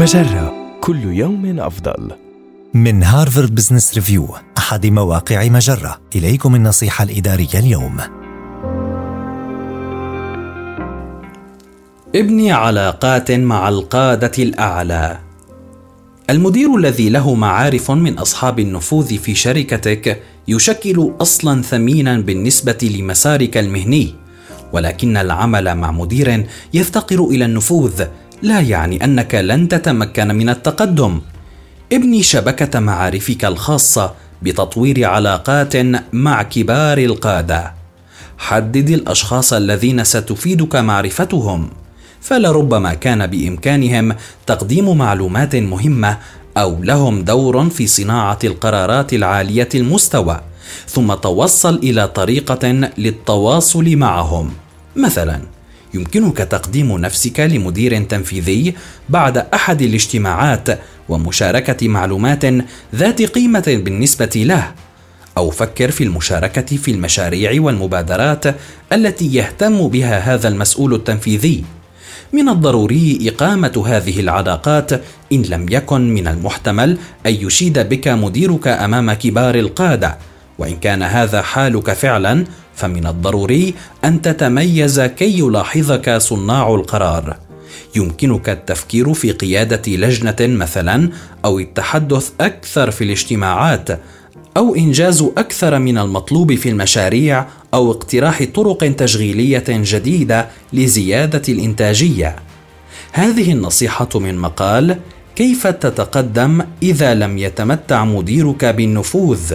مجرة كل يوم أفضل. من Harvard Business Review أحد مواقع مجرة. إليكم النصيحة الإدارية اليوم. ابني علاقات مع القادة الأعلى. المدير الذي له معارف من أصحاب النفوذ في شركتك يشكل أصلا ثمينا بالنسبة لمسارك المهني ولكن العمل مع مدير يفتقر إلى النفوذ لا يعني أنك لن تتمكن من التقدم. ابني شبكة معارفك الخاصة بتطوير علاقات مع كبار القادة. حدد الأشخاص الذين ستفيدك معرفتهم. فلربما كان بإمكانهم تقديم معلومات مهمة أو لهم دور في صناعة القرارات العالية المستوى ثم توصل إلى طريقة للتواصل معهم. مثلا يمكنك تقديم نفسك لمدير تنفيذي بعد أحد الاجتماعات ومشاركة معلومات ذات قيمة بالنسبة له. أو فكر في المشاركة في المشاريع والمبادرات التي يهتم بها هذا المسؤول التنفيذي. من الضروري إقامة هذه العلاقات إن لم يكن من المحتمل أن يشيد بك مديرك أمام كبار القادة وإن كان هذا حالك فعلا فمن الضروري أن تتميز كي يلاحظك صناع القرار. يمكنك التفكير في قيادة لجنة مثلا أو التحدث أكثر في الاجتماعات أو إنجاز أكثر من المطلوب في المشاريع أو اقتراح طرق تشغيلية جديدة لزيادة الإنتاجية. هذه النصيحة من مقال كيف تتقدم إذا لم يتمتع مديرك بالنفوذ؟